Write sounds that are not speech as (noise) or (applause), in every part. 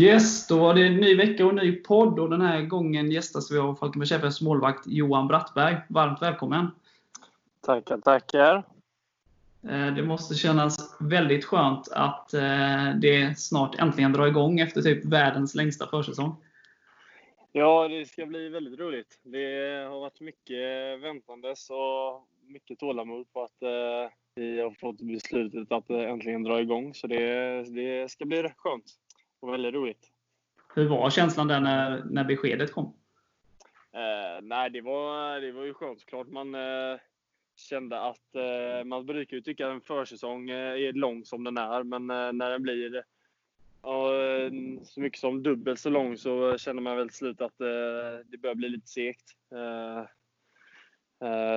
Yes, då var det en ny vecka och en ny podd och den här gången gästas vi av Falkenbergs FFs målvakt Johan Brattberg. Varmt välkommen! Tackar, tackar! Eh, det måste kännas väldigt skönt att eh, det snart äntligen drar igång efter typ världens längsta försäsong. Ja, det ska bli väldigt roligt. Det har varit mycket väntandes och mycket tålamod på att eh, vi har fått beslutet att äntligen dra igång. Så det, det ska bli skönt och väldigt roligt. Hur var känslan där när, när beskedet kom? Eh, nej, det var, det var ju skönt såklart. Man eh, kände att eh, man brukar ju tycka att en försäsong eh, är lång som den är, men eh, när den blir så mycket som dubbelt så lång så känner man väl till slut att det börjar bli lite segt.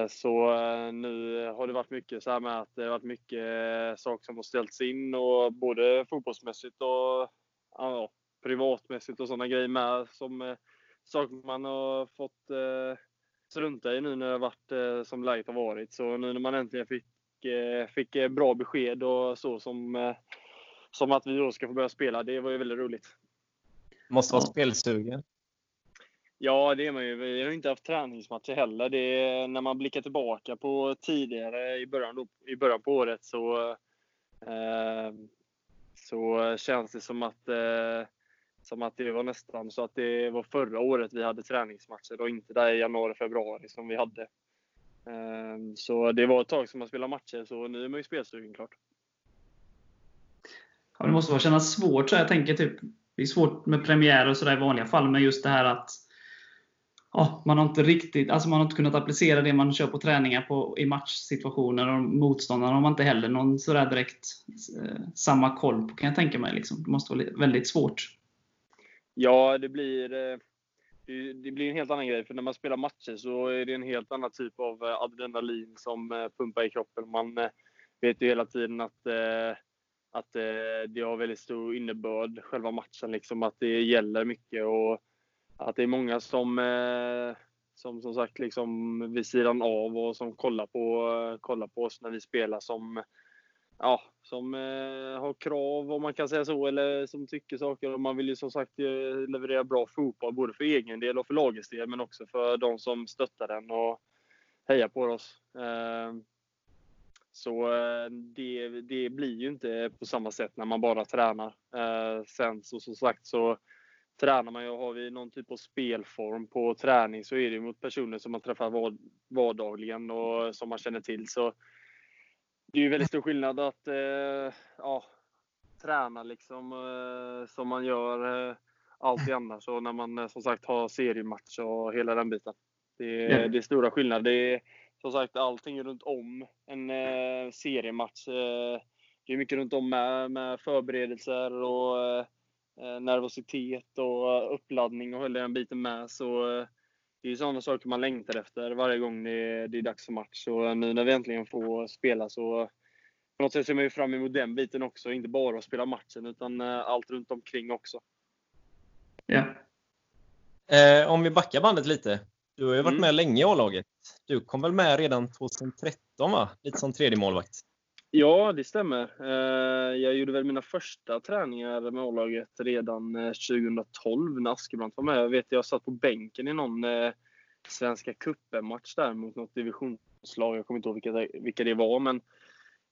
Så nu har det varit mycket så här med att det har varit mycket saker som har ställts in och både fotbollsmässigt och ja, privatmässigt och sådana grejer med. Som saker man har fått strunta i nu när det har varit som läget har varit. Så nu när man äntligen fick, fick bra besked och så som som att vi då ska få börja spela. Det var ju väldigt roligt. Måste vara spelsugen. Ja, det är man ju. Vi har inte haft träningsmatcher heller. Det är, när man blickar tillbaka på tidigare i början, då, i början på året så, eh, så känns det som att, eh, som att det var nästan så att det var förra året vi hade träningsmatcher och inte där i januari, februari som vi hade. Eh, så det var ett tag som man spelade matcher, så nu är man ju spelsugen klart ja, det måste vara kännas svårt. Så jag tänker typ, det är svårt med premiär och sådär i vanliga fall, men just det här att ja, man har inte riktigt alltså man har inte kunnat applicera det man kör på träningar på, i matchsituationer. och Motståndarna har man inte heller någon sådär direkt eh, samma koll på, kan jag tänka mig. Liksom. Det måste vara väldigt svårt. Ja, det blir, eh, det blir en helt annan grej. För när man spelar matcher så är det en helt annan typ av eh, adrenalin som eh, pumpar i kroppen. Man eh, vet ju hela tiden att att eh, det har väldigt stor innebörd, själva matchen. Liksom, att det gäller mycket och att det är många som, eh, som som sagt liksom vid sidan av och som kollar på, kollar på oss när vi spelar som, ja, som eh, har krav om man kan säga så eller som tycker saker. Och man vill ju som sagt eh, leverera bra fotboll både för egen del och för lagets del men också för de som stöttar den och hejar på oss. Eh, så eh, det, det blir ju inte på samma sätt när man bara tränar. Eh, sen så som sagt så tränar man ju och har vi någon typ av spelform på träning så är det mot personer som man träffar vardagligen och som man känner till. Så det är ju väldigt stor skillnad att eh, ja, träna liksom som man gör alltid annars och när man som sagt har seriematch och hela den biten. Det, det är stora skillnader. Det är, som sagt, allting runt om en eh, seriematch. Eh, det är mycket runt om med, med förberedelser och eh, eh nervositet och uppladdning och hela den biten med. Så eh, det är sådana saker man längtar efter varje gång det, det är dags för match. Och nu när vi äntligen får spela så på något sätt ser man ju fram emot den biten också. Inte bara att spela matchen utan eh, allt runt omkring också. Ja. Eh, om vi backar bandet lite. Du har ju varit mm. med länge i A-laget. Du kom väl med redan 2013 va? Lite som tredje målvakt. Ja, det stämmer. Eh, jag gjorde väl mina första träningar med A-laget redan eh, 2012 när Askebrandt var med. Jag vet jag satt på bänken i någon eh, Svenska cupen-match där mot något divisionslag. Jag kommer inte ihåg vilka vilka det var, men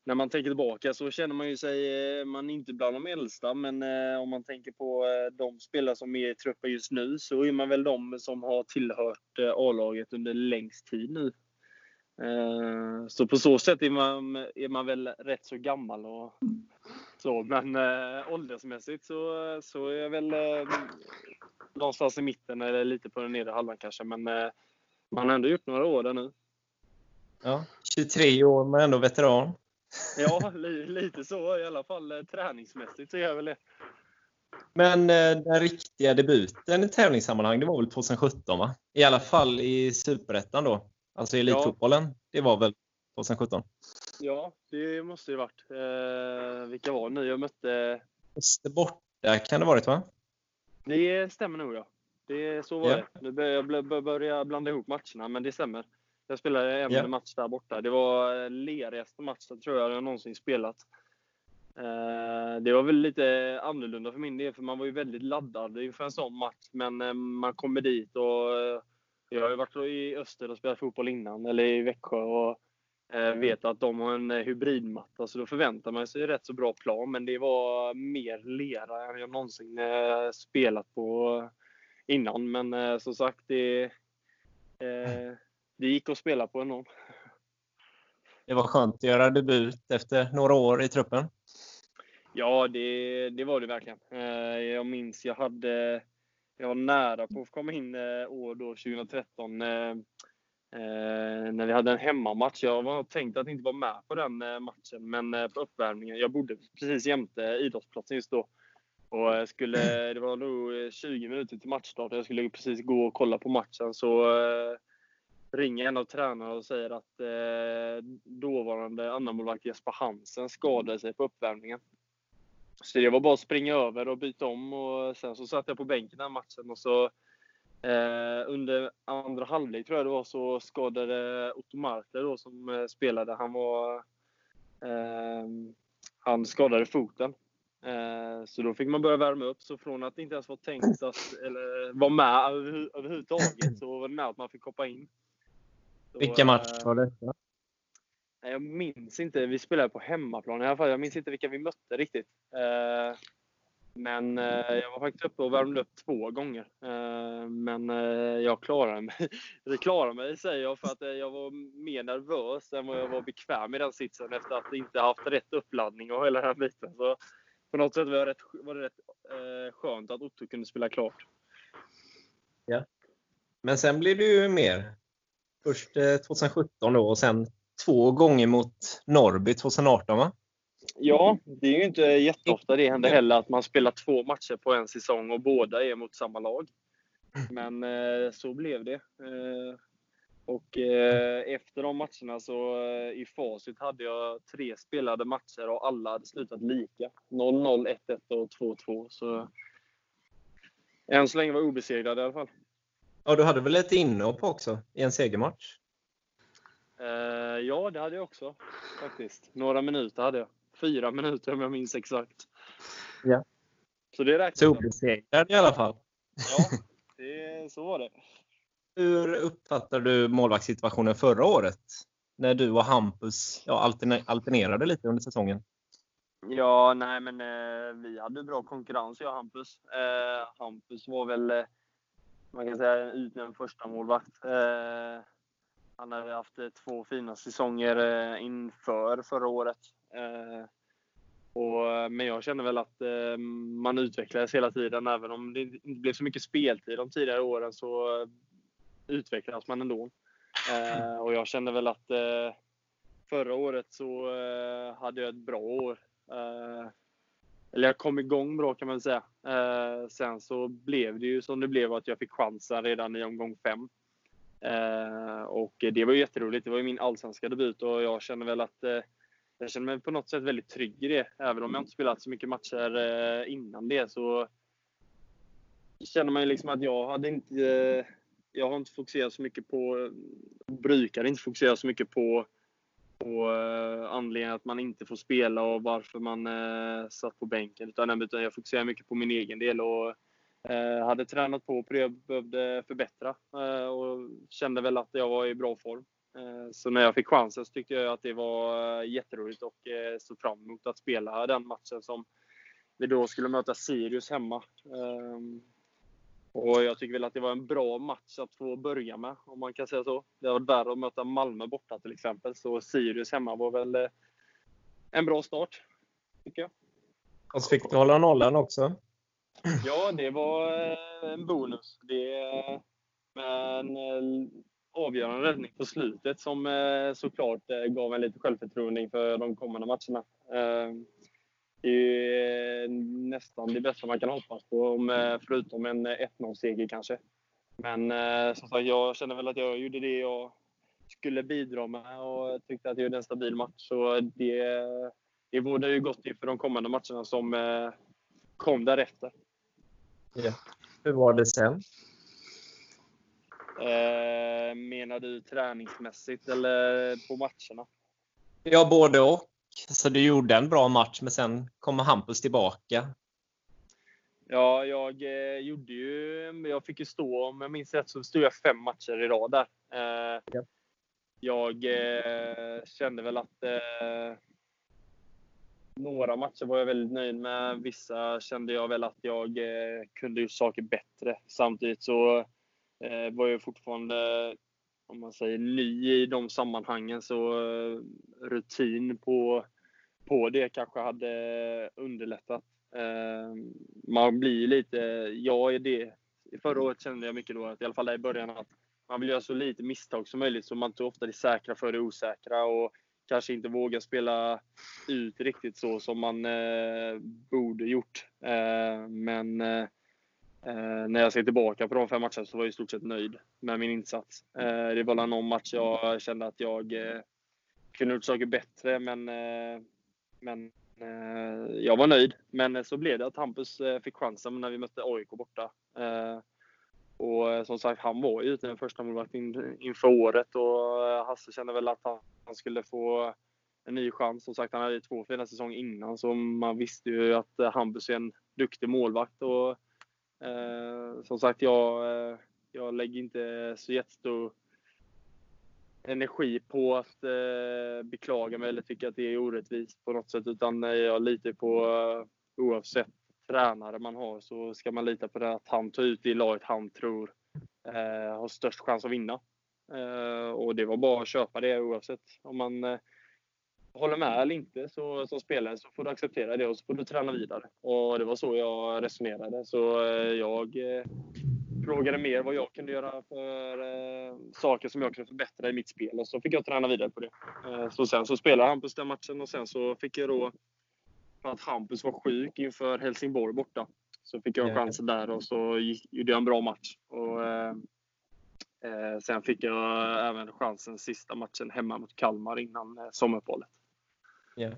när man tänker tillbaka så känner man ju sig, man är inte bland de äldsta, men om man tänker på de spelare som är i truppen just nu så är man väl de som har tillhört A-laget under längst tid nu. Så på så sätt är man, är man väl rätt så gammal och så, men åldersmässigt så, så är jag väl någonstans i mitten eller lite på den nedre halvan kanske, men man har ändå gjort några år där nu. Ja, 23 år men ändå veteran. Ja, lite så i alla fall eh, träningsmässigt så är jag väl det. Men eh, den riktiga debuten i tävlingssammanhang, det var väl 2017 va? I alla fall i Superettan då. Alltså i elitfotbollen. Ja. Det var väl 2017? Ja, det måste det varit. Eh, vilka var det nu jag mötte? Öster borta kan det varit va? Det stämmer nog ja. Det, så var ja. det. Nu börjar jag börja blanda ihop matcherna, men det stämmer. Jag spelade en yeah. match där borta. Det var lerigaste matchen tror jag jag någonsin spelat. Eh, det var väl lite annorlunda för min del, för man var ju väldigt laddad inför en sån match. Men eh, man kommer dit och eh, jag har ju varit i öster och spelat fotboll innan, eller i Växjö. Och vet att de har en hybridmatta, så då förväntar man sig rätt så bra plan. Men det var mer lera än jag någonsin spelat på innan. Men som sagt, det, det gick att spela på ändå. Det var skönt att göra debut efter några år i truppen. Ja, det, det var det verkligen. Eh, jag minns jag hade jag var nära på att komma in eh, år då 2013 eh, eh, när vi hade en hemmamatch. Jag var tänkt att inte vara med på den eh, matchen, men eh, på uppvärmningen. Jag bodde precis jämte idrottsplatsen just då. Och skulle, det var nog 20 minuter till matchstart. Jag skulle precis gå och kolla på matchen. Så ringer en av tränarna och säger att dåvarande andramålvakt Jesper Hansen skadade sig på uppvärmningen. Så det var bara att springa över och byta om och sen så satt jag på bänken den matchen och så eh, under andra halvlek tror jag det var så skadade Otto Markler då som eh, spelade. Han var eh, han skadade foten. Eh, så då fick man börja värma upp. Så från att det inte ens var tänkt att eller, vara med överhuvudtaget så var det med att man fick hoppa in. Så, Vilka matcher eh, var det? Jag minns inte. Vi spelade på hemmaplan i alla fall. Jag minns inte vilka vi mötte riktigt. Eh, men eh, jag var faktiskt uppe och värmde upp två gånger. Eh, men jag klarade mig. (laughs) Det klarade mig säger jag för att jag var mer nervös än vad jag var bekväm i den sitsen efter att inte haft rätt uppladdning och hela den biten. Så på något sätt var det rätt, var det rätt skönt att Otto kunde spela klart. Ja. Men sen blev det ju mer. Först 2017 då och sen två gånger mot Norrby 2018 va? Ja, det är ju inte jätteofta det händer heller att man spelar två matcher på en säsong och båda är mot samma lag. Men eh, så blev det. Eh, och eh, efter de matcherna så eh, i facit hade jag tre spelade matcher och alla hade slutat lika. 0-0, 1-1 och 2-2. Så än så länge var jag obesegrad i alla fall. Ja, du hade väl ett inhopp också i en segermatch? Uh, ja, det hade jag också faktiskt. Några minuter hade jag. Fyra minuter om jag minns exakt. Ja. Så det räknas. Så obesegrad i alla fall. Ja, det, så var det. Hur uppfattar du målvaktssituationen förra året? När du och Hampus ja, alternerade lite under säsongen. Ja, nej men eh, vi hade bra konkurrens jag och Hampus. Eh, Hampus var väl, eh, man kan säga, utnämnd första målvakt. Eh, han hade haft eh, två fina säsonger eh, inför förra året. Eh, och, men jag känner väl att man utvecklades hela tiden. Även om det inte blev så mycket speltid de tidigare åren så utvecklas man ändå. Och jag känner väl att förra året så hade jag ett bra år. Eller jag kom igång bra kan man väl säga. Sen så blev det ju som det blev att jag fick chansen redan i omgång fem. Eh, och det var ju jätteroligt. Det var ju min allsvenska debut och jag känner väl att eh, jag känner mig på något sätt väldigt trygg i det. Även om jag inte spelat så mycket matcher eh, innan det så känner man ju liksom att jag hade inte jag har inte fokuserat så mycket på, brukar inte fokusera så mycket på, på anledningen att man inte får spela och varför man satt på bänken. Utan, utan jag fokuserar mycket på min egen del och Eh, hade tränat på på det jag behövde förbättra eh, och kände väl att jag var i bra form. Eh, så när jag fick chansen så tyckte jag att det var eh, jätteroligt och eh, såg fram emot att spela den matchen som vi då skulle möta Sirius hemma. Ehm, och jag tycker väl att det var en bra match att få börja med, om man kan säga så. Det var värre att möta Malmö borta till exempel, så Sirius hemma var väl eh, en bra start, tycker jag. Och så fick du hålla nollan också. Ja, det var eh, en bonus. Det med en eh, avgörande räddning på slutet som eh, såklart gav en lite självförtroende inför de kommande matcherna. Det är nästan det bästa man kan hoppas på, förutom en 1-0-seger kanske. Men som sagt, jag känner väl att jag gjorde det jag skulle bidra med och tyckte att jag gjorde en stabil match. Så det, det vore ju gott inför de kommande matcherna som kom därefter. Ja. Hur var det sen? Eh, menar du träningsmässigt eller på matcherna? Ja, både och. Så du gjorde en bra match, men sen kommer Hampus tillbaka. Ja, jag eh, gjorde ju... Jag fick ju stå, om jag minns rätt, så stod jag fem matcher i rad där. Eh, ja. Jag eh, kände väl att eh, några matcher var jag väldigt nöjd med. Vissa kände jag väl att jag eh, kunde gjort saker bättre. Samtidigt så eh, var jag fortfarande, om man säger ny i de sammanhangen, så eh, rutin på, på det kanske hade underlättat. Eh, man blir lite, jag är det. Förra året kände jag mycket då, att, i alla fall där i början, att man vill göra så lite misstag som möjligt så man tar ofta det säkra för det osäkra. Och kanske inte vågar spela ut riktigt så som man eh, borde gjort. Eh, men eh, eh, när jag ser tillbaka på de fem matcherna så var jag i stort sett nöjd med min insats. Eh, det var någon match jag kände att jag eh, kunde gjort saker bättre, men, eh, men eh, jag var nöjd. Men så blev det att Hampus fick chansen när vi mötte AIK borta. Och eh, som sagt, han var ju den första målvakten inför året och eh, Hasse kände väl att han han skulle få en ny chans. Som sagt, han hade ju två fina säsonger innan, så man visste ju att eh, Hampus är en duktig målvakt. Och, eh, som sagt, jag, jag lägger inte så jättestor energi på att eh, beklaga mig eller tycka att det är orättvist på något sätt. Utan jag litar på, oavsett tränare man har, så ska man lita på det att han tar ut det laget han tror eh, har störst chans att vinna. Eh, och det var bara att köpa det oavsett om man eh, håller med eller inte så, som spelare så får du acceptera det och så får du träna vidare. Och det var så jag resonerade. Så eh, jag eh, frågade mer vad jag kunde göra för eh, saker som jag kunde förbättra i mitt spel och så fick jag träna vidare på det. Eh, så sen så spelade Hampus den matchen och sen så fick jag då, att Hampus var sjuk inför Helsingborg borta, så fick jag chansen där och så gjorde jag en bra match. Och, Eh, sen fick jag även chansen sista matchen hemma mot Kalmar innan eh, sommaruppehållet. Yeah.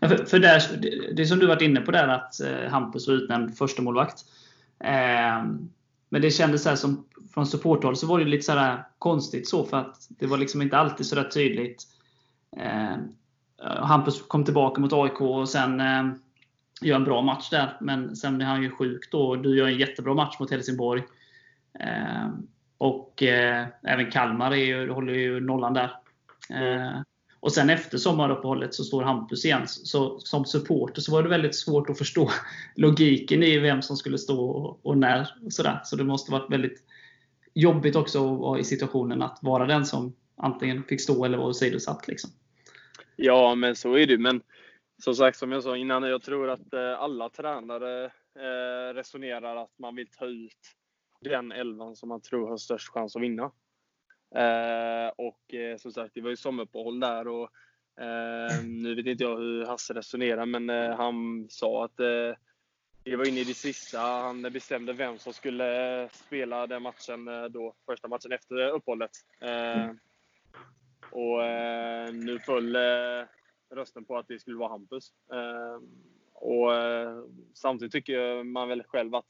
Ja, för, för där, det, det som du varit inne på där, att eh, Hampus var utnämnd första målvakt. Eh, men det kändes så som, från supporthåll så var det lite så konstigt så, för att det var liksom inte alltid så där tydligt. Eh, Hampus kom tillbaka mot AIK och sen eh, gör en bra match där, men sen blir han ju sjuk då. Du gör en jättebra match mot Helsingborg. Eh, och eh, även Kalmar är ju, håller ju nollan där. Mm. Eh, och sen efter sommaruppehållet så står Hampus igen. Så som supporter så var det väldigt svårt att förstå (laughs) logiken i vem som skulle stå och, och när. Och sådär. Så det måste varit väldigt jobbigt också att vara i situationen att vara den som antingen fick stå eller var åsidosatt. Liksom. Ja, men så är det. Men som sagt, som jag sa innan, jag tror att eh, alla tränare eh, resonerar att man vill ta ut den elvan som man tror har störst chans att vinna. Eh, och som sagt, det var ju sommaruppehåll där och nu vet inte jag hur Hasse resonerar, men han sa att det var inne i det sista. Han bestämde vem som skulle spela den matchen då, första matchen efter uppehållet. Mm och eh, nu föll eh, rösten på att det skulle vara Hampus. Ehm, och eh, samtidigt tycker man väl själv att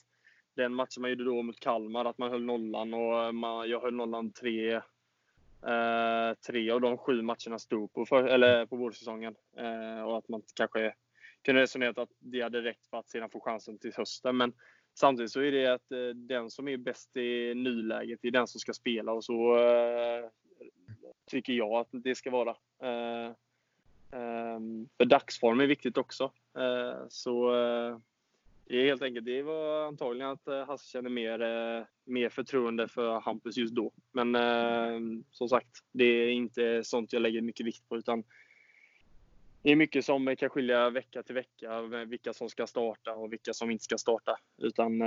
den matchen man gjorde då mot Kalmar, att man höll nollan och man, jag höll nollan tre, eh, tre av de sju matcherna stod på, för, eller på vårsäsongen. Eh, och att man kanske kunde resonera att det hade räckt för att sedan få chansen till hösten. Men samtidigt så är det att eh, den som är bäst i nuläget är den som ska spela och så eh, tycker jag att det ska vara. Eh, eh, för dagsform är viktigt också. Eh, så eh, det är helt enkelt, det var antagligen att eh, Hasse känner mer, mer förtroende för Hampus just då. Men ehm, som sagt, det är inte sånt jag lägger mycket vikt på utan det är mycket som kan skilja vecka till vecka, vilka som ska starta och vilka som inte ska starta. Utan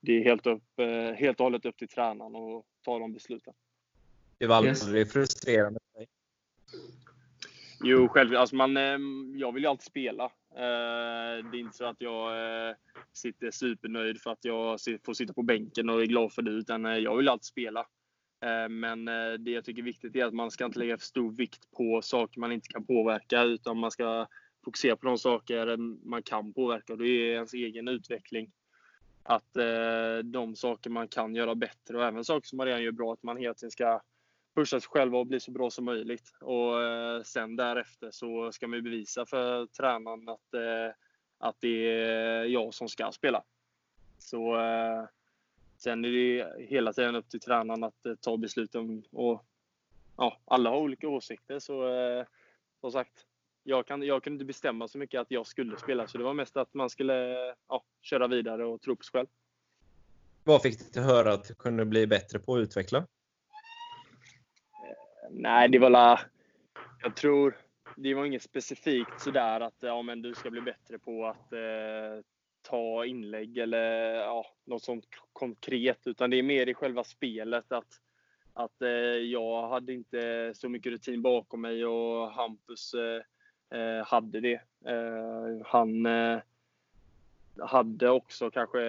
det är helt, upp, helt och hållet upp till tränaren att ta de besluten. Det var aldrig yes. frustrerande för dig? Jo, själv, alltså man, jag vill ju alltid spela. Eh, det är inte så att jag eh, sitter supernöjd för att jag får sitta på bänken och är glad för det, utan eh, jag vill alltid spela. Men det jag tycker är viktigt är att man ska inte lägga för stor vikt på saker man inte kan påverka, utan man ska fokusera på de saker man kan påverka. Och det är ens egen utveckling. Att de saker man kan göra bättre och även saker som man redan gör bra, att man hela tiden ska pusha sig själva och bli så bra som möjligt. Och eh, sen därefter så ska man ju bevisa för tränaren att, eh, att det är jag som ska spela. Så eh, sen är det hela tiden upp till tränaren att eh, ta besluten. Och, ja, alla har olika åsikter så eh, som sagt, jag, kan, jag kunde inte bestämma så mycket att jag skulle spela. Så det var mest att man skulle ja, köra vidare och tro på sig själv. Vad fick du höra att du kunde bli bättre på att utveckla? Nej, det var la, Jag tror det var inget specifikt sådär att ja, men du ska bli bättre på att eh, ta inlägg eller ja, något sånt konkret. Utan det är mer i själva spelet att, att eh, jag hade inte så mycket rutin bakom mig och Hampus eh, eh, hade det. Eh, han eh, hade också kanske,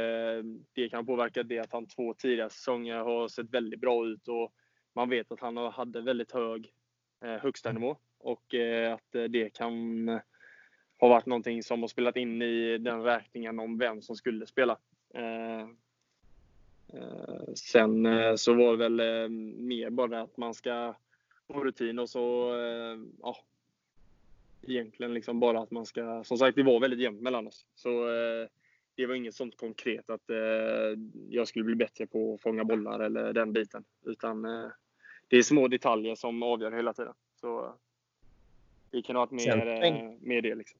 det kan påverka det att han två tidigare säsonger har sett väldigt bra ut och man vet att han hade väldigt hög eh, högsta nivå och eh, att eh, det kan ha varit någonting som har spelat in i den räkningen om vem som skulle spela. Sen så var det väl mer bara att man ska få rutin och så ja, egentligen liksom bara att man ska, som sagt det var väldigt jämnt mellan oss. Så det var inget sånt konkret att jag skulle bli bättre på att fånga bollar eller den biten. Utan det är små detaljer som avgör hela tiden. Så vi kan ha ett mer, eh, mer det. Liksom.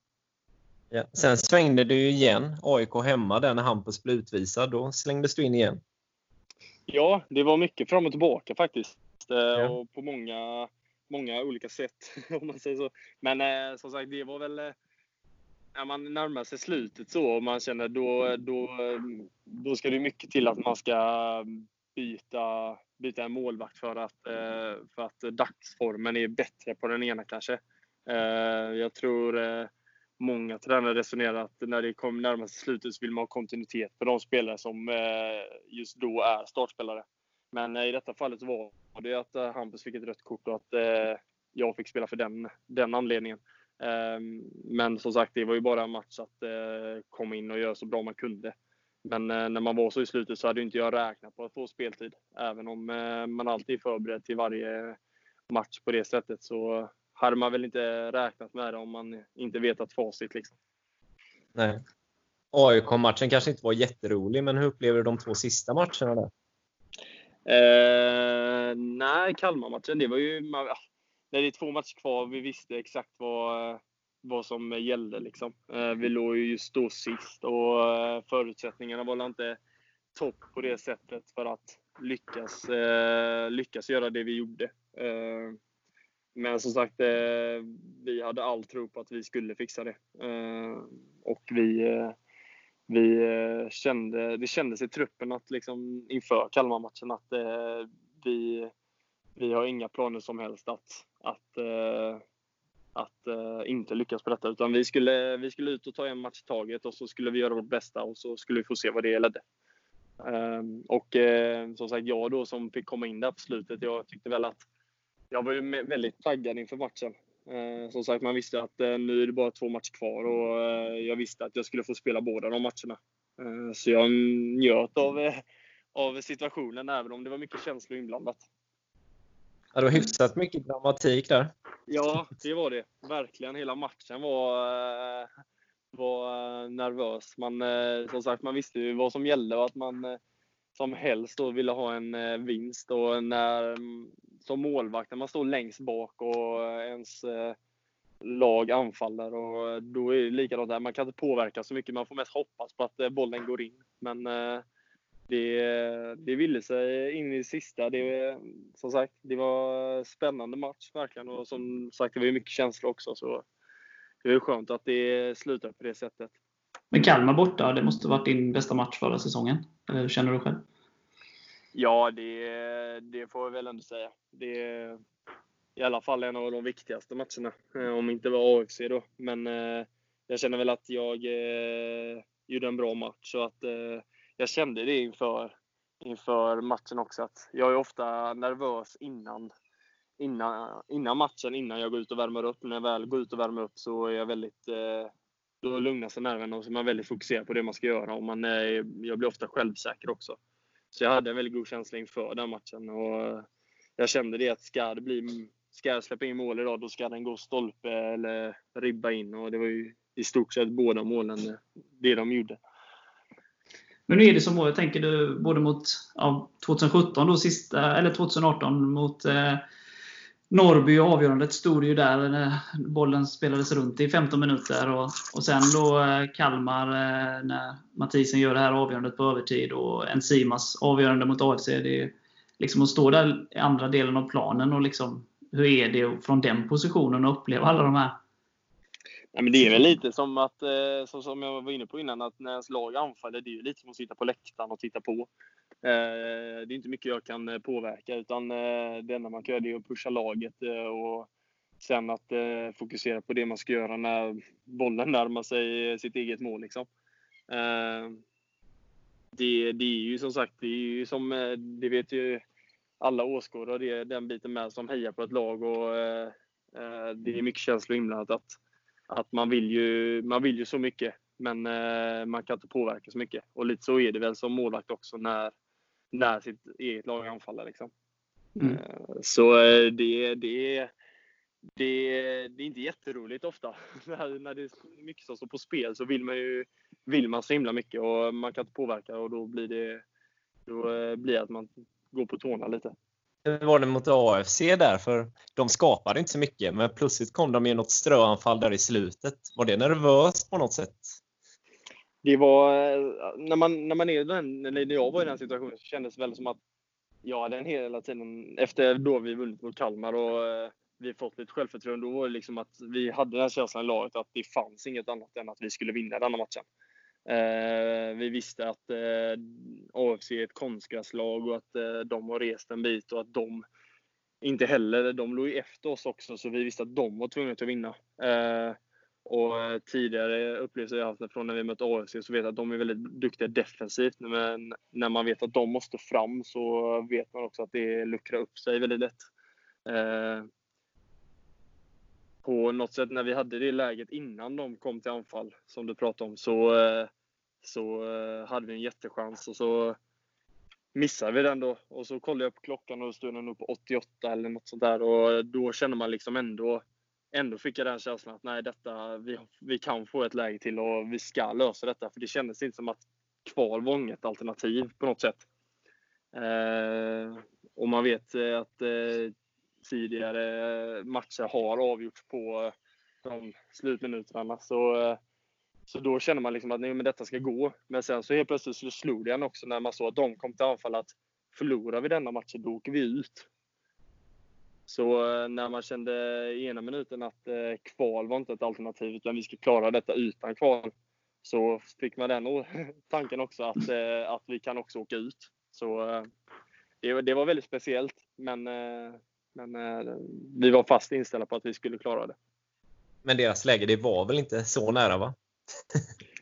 Ja. Sen svängde du igen. AIK hemma där när Hampus blev utvisad. Då slängdes du in igen. Ja, det var mycket fram och tillbaka faktiskt. Eh, ja. Och på många, många olika sätt, (laughs) om man säger så. Men eh, som sagt, det var väl eh, när man närmar sig slutet så och man känner då, då, då ska det mycket till att man ska byta byta en målvakt för att, eh, för att dagsformen är bättre på den ena kanske. Eh, jag tror eh, många tränare resonerar att när det kommer närmast slutet så vill man ha kontinuitet på de spelare som eh, just då är startspelare. Men eh, i detta fallet var det att eh, Hampus fick ett rött kort och att jag fick spela för den, den anledningen. Men som sagt, det var ju bara en match att komma in och göra så bra man kunde. Men eh, när man var så i slutet så hade inte jag räknat på att få speltid. Även om eh, man alltid är förberedd till varje match på det sättet så hade man väl inte räknat med det om man inte vetat facit. Liksom. Nej. AIK-matchen kanske inte var jätterolig, men hur upplever du de två sista matcherna där? Eh, nej, Kalmar-matchen, det var ju... när det är två matcher kvar, vi visste exakt vad, vad som gällde. Liksom. Eh, vi låg ju just då sist och eh, förutsättningarna var inte topp på det sättet för att lyckas, eh, lyckas göra det vi gjorde. Eh, men som sagt, eh, vi hade all tro på att vi skulle fixa det. Eh, och vi, vi kände, det kändes i truppen att liksom inför Kalmar-matchen att vi, vi har inga planer som helst att, att att uh, inte lyckas på detta. Utan vi skulle, vi skulle ut och ta en match i taget och så skulle vi göra vårt bästa och så skulle vi få se vad det ledde. Um, och uh, som sagt, jag då som fick komma in där på slutet, jag tyckte väl att jag var ju väldigt taggad inför matchen. Uh, som sagt, man visste att eh, nu är det bara två matcher kvar och jag visste att jag skulle få spela båda de matcherna. Ehm, så jag njöt av, av situationen, även om det var mycket känslor inblandat. Ja, det var hyfsat mycket dramatik där. Ja, det var det. Verkligen. Hela matchen var, eh, var nervös. Man, eh, som sagt, man visste ju vad som gällde och att man eh, som helst då ville ha en vinst. Och när, mm, som målvakt, när man står längst bak och ens lag anfaller. Och då är det likadant där. Man kan inte påverka så mycket. Man får mest hoppas på att bollen går in. Men det, det ville sig in i det sista. Det, som sagt, det var spännande match verkligen och som sagt, det var mycket känslor också. Så det är skönt att det slutar på det sättet. Men Kalmar borta, det måste varit din bästa match förra säsongen? Eller hur känner du själv? Ja, det, det får jag väl ändå säga. Det är i alla fall en av de viktigaste matcherna. Eh, om inte var AFC då. Men eh, jag känner väl att jag eh, gjorde en bra match. Så att jag kände det inför, inför matchen också. Att jag är ofta nervös innan, innan, innan matchen, innan jag går ut och värmer upp. När jag väl går ut och värmer upp så är jag väldigt eh, då lugnar sig nerverna och så är man väldigt fokuserad på det man ska göra. Och man är, jag blir ofta självsäker också. Så jag hade en väldigt god känsla inför den matchen. Och eh, jag kände det att ska det bli ska jag släppa in mål idag, då ska den gå stolpe eller ribba in. Och det var ju i stort sett båda målen eh, det de gjorde. Men nu är det som jag tänker du både mot ja, 2017 då sista, eller 2018 mot eh, Norrby avgörandet stod ju där när bollen spelades runt i 15 minuter. Och, och sen då eh, Kalmar eh, när Mathisen gör det här avgörandet på övertid och Enzimas avgörande mot AFC. Det är liksom att stå där i andra delen av planen och liksom hur är det från den positionen att uppleva alla de här Nej, men det är väl lite som att, eh, så som jag var inne på innan, att när ens lag anfaller, det är ju lite som att sitta på läktaren och titta på. Eh, det är inte mycket jag kan eh, påverka, utan eh, det enda man kan göra är att pusha laget eh, och sen att fokusera på det man ska göra när bollen närmar sig sitt eget mål. Liksom. Det, det är ju som sagt, det är ju som, det vet ju alla åskådare, det är den biten med som hejar på ett lag och det är mycket känslor inblandat. Att, man vill ju, man vill ju så mycket, men eh, man kan inte påverka så mycket. Och lite så är det väl som målvakt också när, när sitt eget lag anfaller. Liksom. Mm. Eh, så eh, det, det, det, det är inte jätteroligt ofta. (laughs) när, när det är mycket som står på spel så vill man ju vill man så himla mycket och man kan inte påverka och då blir det då blir att man går på tårna lite. Hur var det mot AFC där? För de skapade inte så mycket, men plötsligt kom de i något ströanfall där i slutet. Var det nervöst på något sätt? Det var, eh, när man, när man är den, eller när jag var i den situationen så kändes det väl som att jag hade en hela tiden, efter då vi vunnit mot Kalmar och eh, vi fått lite självförtroende, då var det liksom att vi hade den känslan i laget att det fanns inget annat än att vi skulle vinna denna matchen. Eh, vi visste att eh, AFC är ett konstgräslag och att eh, de har rest en bit och att de inte heller, de låg ju efter oss också så vi visste att de var tvungna att vinna. Eh, och eh, tidigare upplevelser jag haft från när vi mött AFC så vet jag att de är väldigt duktiga defensivt. Men när man vet att de måste fram så vet man också att det luckrar upp sig väldigt lätt. Eh, på något sätt när vi hade det läget innan de kom till anfall, som du pratade om, så, eh, så eh, hade vi en jättechans och så missade vi den då. Och så kollade jag på klockan och då stod den nog på 88 eller något sånt där. Och då känner man liksom ändå, ändå fick jag den känslan att nej, detta, vi, vi kan få ett läge till och vi ska lösa detta. För det kändes inte som att kval var inget alternativ på något sätt. Eh, och man vet eh, att eh, tidigare matcher har avgjorts på eh, de slutminuterna. Så, eh, så då känner man liksom att nej, men detta ska gå. Men sen så helt plötsligt så slog det en också när man såg att de kom till anfall att förlorar vi denna matchen, då åker vi ut. Så eh, när man kände i ena minuten att eh, kval var inte ett alternativ, utan vi ska klara detta utan kval, så fick man den (laughs) tanken också att, eh, att vi kan också åka ut. Så det, det var väldigt speciellt, men men vi var fast inställda på att vi skulle klara det. Men deras läge, det var väl inte så nära va?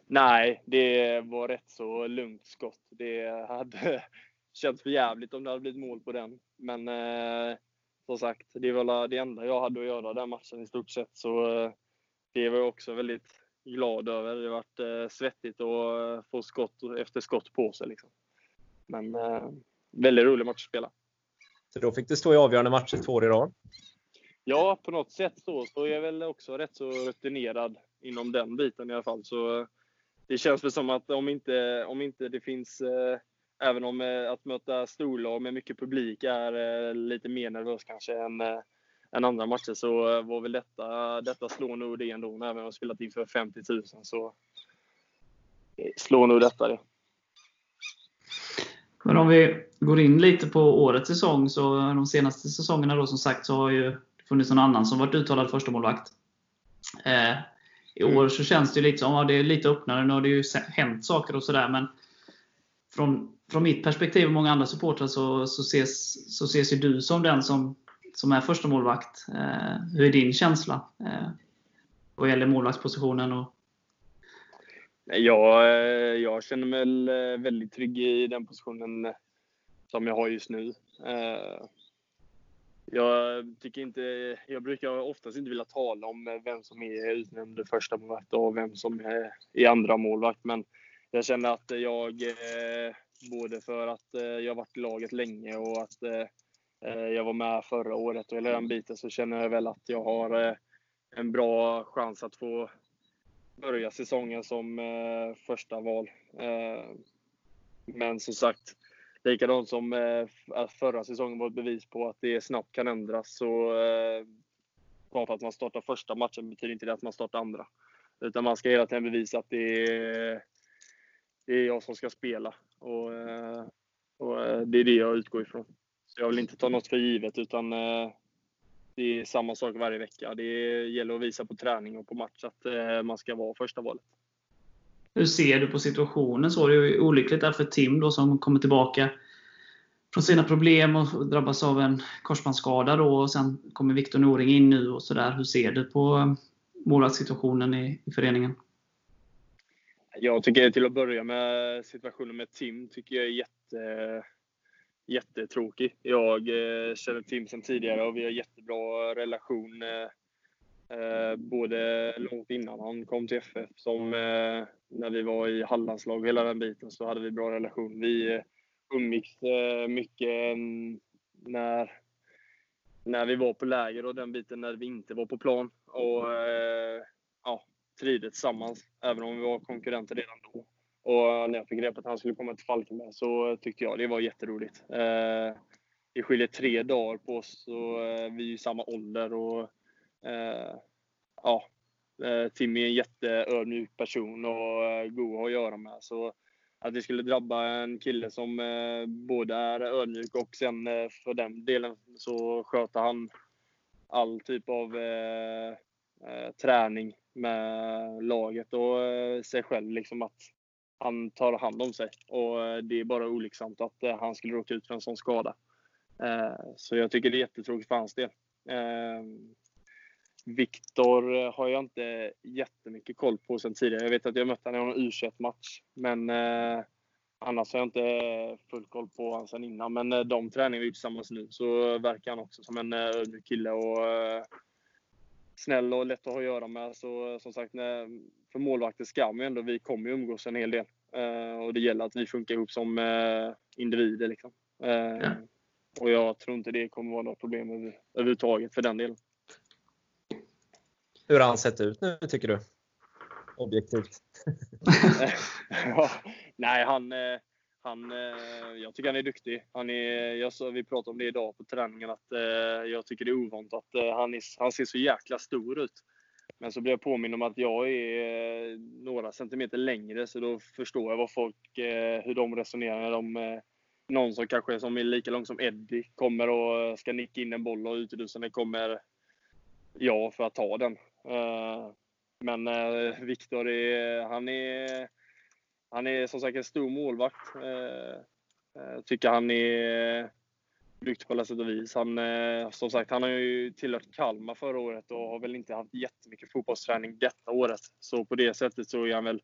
Nej, det var rätt så lugnt skott. Det hade (laughs) känts för jävligt om det hade blivit mål på den. Men eh, som sagt, det var det enda jag hade att göra den matchen i stort sett. Så eh, det var jag också väldigt glad över. Det varit eh, svettigt att eh, få skott efter skott på sig. Liksom. Men eh, väldigt rolig match att spela. Så då fick du stå i avgörande matcher två år i rad. Ja, på något sätt så, så är jag väl också rätt så rutinerad inom den biten i alla fall. Så eh, det känns väl som att om inte, om inte det finns, eh, även om eh, att möta storlag med mycket publik är eh, lite mer nervöst kanske än, eh, än andra matcher så eh, var väl detta, detta slår nog det ändå. Även om jag spelat inför 50 000 så eh, slår nog detta det. Men om vi går in lite på årets säsong, så de senaste säsongerna då som sagt så har ju funnits någon annan som varit uttalad första målvakt. Eh, i år så känns det lite som, ja, det är lite öppnare, nu har det ju hänt saker och sådär, men från, från mitt perspektiv och många andra supportrar så, så, ses, så ses ju du som den som, som är första målvakt. Eh, hur är din känsla eh, vad gäller målvaktspositionen och jag, eh, jag känner mig väldigt trygg i den positionen som jag har just nu. Eh, jag tycker inte, jag brukar oftast inte vilja tala om vem som är utnämnd första målvakt och vem som är andra målvakt. Men jag känner att jag, eh, både för att eh, jag varit i laget länge och att eh, jag var med förra året och hela den biten så känner jag väl att jag har en bra chans att få börja säsongen som första val. Men som sagt, likadant som eh, förra säsongen var ett bevis på att det snabbt kan ändras. Så eh, bara för att man startar första matchen betyder inte det att man startar andra. Utan man ska hela tiden bevisa att det är, det är jag som ska spela. Och, eh, och eh, det är det jag utgår ifrån. Så jag vill inte ta något för givet utan eh, det är samma sak varje vecka. Det gäller att visa på träning och på match att man ska vara första valet. Hur ser du på situationen? Så det är ju olyckligt där för Tim då, som kommer tillbaka från sina problem och drabbas av en korsbandsskada. Då, och sen kommer Viktor Noring in nu. och så där. Hur ser du på eh, målvaktssituationen i, i föreningen? Jag tycker till att börja med situationen med Tim tycker jag är jätte, jättetråkig. Jag eh, känner Tim sedan tidigare och vi har jättebra relation. Eh, eh både långt innan han kom till FF, som eh, när vi var i Hallandslag och hela den biten, så hade vi bra relation. Vi eh, umgicks eh, mycket när när vi var på läger och den biten när vi inte var på plan. Och eh, ja, trivdes tillsammans, även om vi var konkurrenter redan då. Och eh, när jag fick reda på att han skulle komma till Falkenberg så tyckte jag det var jätteroligt. Eh, det skiljer tre dagar på oss och eh, vi är i samma ålder. Och, Eh, ja, eh, Timmy är en jätteödmjuk person och eh, god att göra med. Så att det skulle drabba en kille som eh, både är ödmjuk och sen eh, för den delen så sköter han all typ av eh, eh, träning med laget och eh, sig själv. Liksom att han tar hand om sig. Och det är bara olycksamt att han skulle råka ut för en sån skada. så jag tycker det är jättetråkigt för hans del. Viktor har jag inte jättemycket koll på sen tidigare. Jag vet att jag mött honom i någon u match men eh, annars har jag inte full koll på honom sen innan. Men eh, de träningar vi tillsammans nu så verkar han också som en eh, ödmjuk kille och eh, snäll och lätt att ha att göra med. Så som sagt, när, för målvakter ska man ju ändå, vi kommer ju umgås en hel del. Eh, och det gäller att vi funkar ihop som eh, individer liksom. Ja. Och jag tror inte det kommer vara något problem över, överhuvudtaget för den delen. Hur har han sett ut nu tycker du? Objektivt. (laughs) ja, nej, han, eh, han, eh, jag tycker han är duktig. Han är, jag, vi pratade om det idag på träningen, att eh, jag tycker det är ovant att han, är, han ser så jäkla stor ut. Men så blir jag påmind om att jag är några centimeter längre, så då förstår jag vad folk, hur de resonerar när de någon som kanske som är lika lång som Eddie kommer och ska nicka in en boll och utelusande kommer jag för att ta den. Eh, men eh, Viktor, han är, han är som sagt en stor målvakt. Jag tycker han är duktig på alla sätt och vis. Han, som sagt, han har ju tillhört Kalmar förra året och har väl inte haft jättemycket fotbollsträning detta året. Så på det sättet så är han väl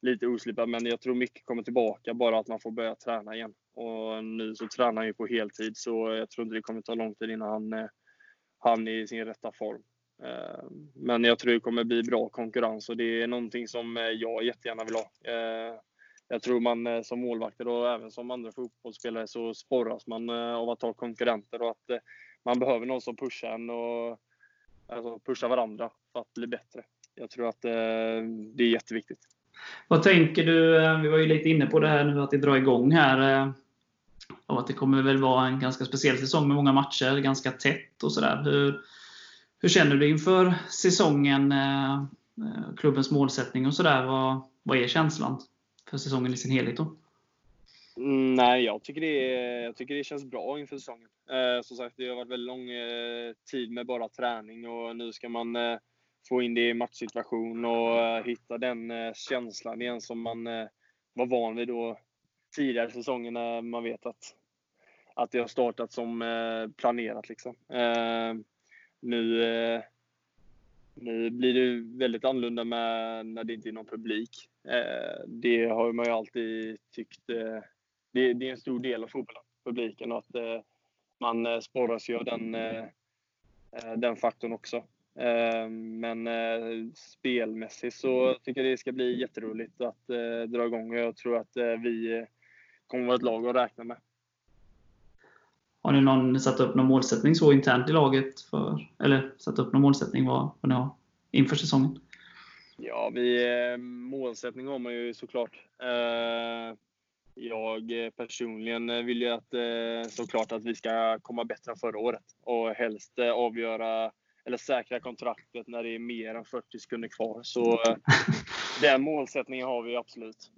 lite oslipad. Men jag tror mycket kommer tillbaka, bara att man får börja träna igen. Och nu så tränar han ju på heltid, så jag tror inte det kommer ta lång tid innan han, han är i sin rätta form. Eh, men jag tror det kommer bli bra konkurrens och det är någonting som eh, jag jättegärna vill ha. Eh, jag tror man som målvakter och även som andra fotbollsspelare så sporras man av att ha konkurrenter och att man behöver någon som pushar en och alltså pushar varandra för att bli bättre. Jag tror att det är jätteviktigt. Vad tänker du? Vi var ju lite inne på det här nu att det drar igång här. Och att det kommer väl vara en ganska speciell säsong med många matcher, ganska tätt och sådär. Hur, hur känner du inför säsongen, eh, eh, klubbens målsättning och sådär? Vad, vad är känslan för säsongen i sin helhet? Då? Mm, nej, jag tycker, det, jag tycker det känns bra inför säsongen. Eh, som sagt, det har varit väldigt lång eh, tid med bara träning och nu ska man eh, få in det i matchsituation och eh, hitta den eh, känslan igen som man var van vid då tidigare säsonger när man vet att, att det har startat som planerat. Liksom nu, eh, nu blir det väldigt annorlunda med när det inte är någon publik. Eh, det har man ju alltid tyckt. Eh, det, det är en stor del av fotbollen, publiken, och att eh, man eh, sporras ju av den, eh, den faktorn också. Men spelmässigt så tycker jag det ska bli jätteroligt att dra igång och jag tror att vi kommer vara ett lag att räkna med. Har ni någon, satt upp någon målsättning så internt i laget? För, eller satt upp någon målsättning vad, vad ni har inför säsongen? Ja, vi, eh, målsättning har man ju såklart. Eh, jag personligen vill ju att, eh, såklart att vi ska komma bättre än förra året och helst avgöra eller säkra kontraktet när det är mer än 40 sekunder kvar. Så (laughs) den målsättningen har vi absolut.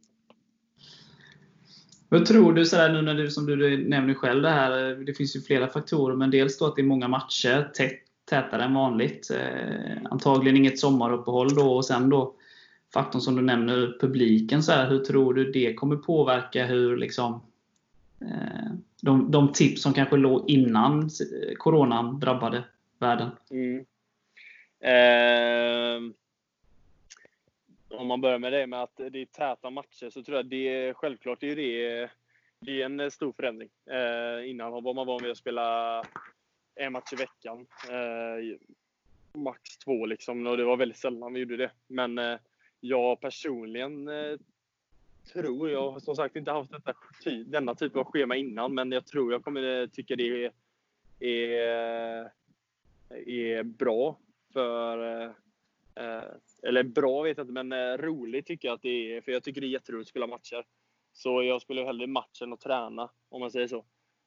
Vad tror du, så här, nu när du, som du nämner själv, det här, det finns ju flera faktorer, men dels då att det är många matcher, tätt, tätare än vanligt. Eh, antagligen inget sommaruppehåll då, och sen då faktorn som du nämner, publiken. Så här, hur tror du det kommer påverka hur liksom, eh, de, de tips som kanske låg innan eh, coronan drabbade världen? Mm. Eh, om man börjar med det med att det är täta matcher så tror jag det är självklart det är det, det är en stor förändring. Eh, innan var man van vid att spela en match i veckan. Eh, max två liksom och det var väldigt sällan vi gjorde det. Men eh, jag personligen eh, tror, jag har som sagt inte haft detta, denna typ av schema innan, men jag tror jag kommer eh, tycka det är, är, eh, är bra för eh, eh eller bra vet jag inte, men eh, roligt tycker jag att det är. För jag tycker det är jätteroligt att spela matcher. Så jag spelar hellre match än att träna, om man säger så.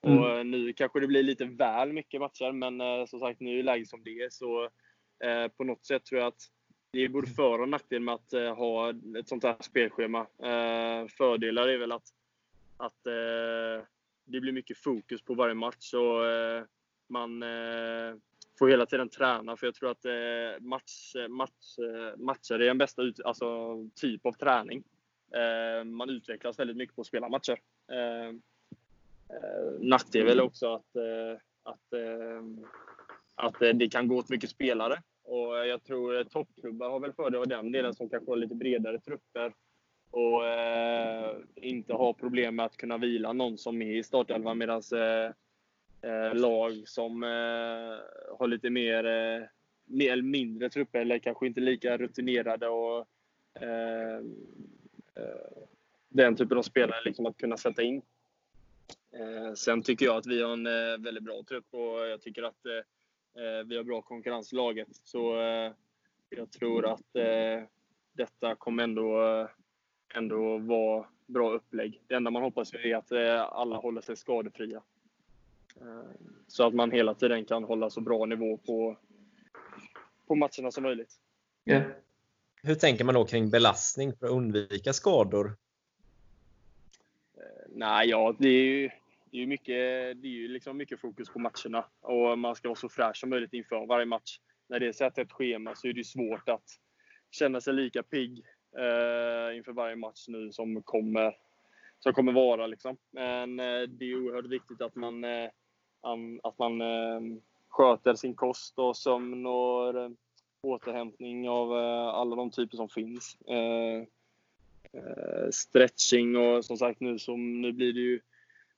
Mm. Och nu kanske det blir lite väl mycket matcher, men som sagt, nu är läget som det är. Så eh, på något sätt tror jag att det är både för och nackdel med att eh, ha ett sånt här spelschema. Eh, fördelar är väl att, att eh, det blir mycket fokus på varje match och man får hela tiden träna. För jag tror att match, match, matcher är den bästa ut, alltså, typ av träning. Man utvecklas väldigt mycket på att spela matcher. Nackdel är väl också att, att, att det kan gå åt mycket spelare. Och jag tror toppklubbar har väl fördel av den delen som kanske har lite bredare trupper och eh, inte har problem med att kunna vila någon som är i startelvan medan eh, eh, lag som eh, har lite mer, eh, mer eller mindre trupper eller kanske inte lika rutinerade och eh, eh, den typen av spelare liksom att kunna sätta in. sen tycker jag att vi har en väldigt bra trupp och jag tycker att Eh, vi har bra konkurrens i laget. Så eh, jag tror att eh, detta kommer ändå, ändå vara bra upplägg. Det enda man hoppas är att alla håller sig skadefria. Så att man hela tiden kan hålla så bra nivå på, på matcherna som möjligt. Yeah. Hur tänker man då kring belastning för att undvika skador? Nej, ja, det är ju det är mycket, det är ju liksom mycket fokus på matcherna och man ska vara så fräsch som möjligt inför varje match. När det är så ett schema så är det svårt att känna sig lika pigg eh, inför varje match nu som kommer, som kommer vara. Liksom. Men eh, det är oerhört viktigt att man, eh, att man eh, sköter sin kost och sömn och eh, återhämtning av eh, alla de typer som finns. Eh, eh, stretching och som sagt nu, som, nu blir det ju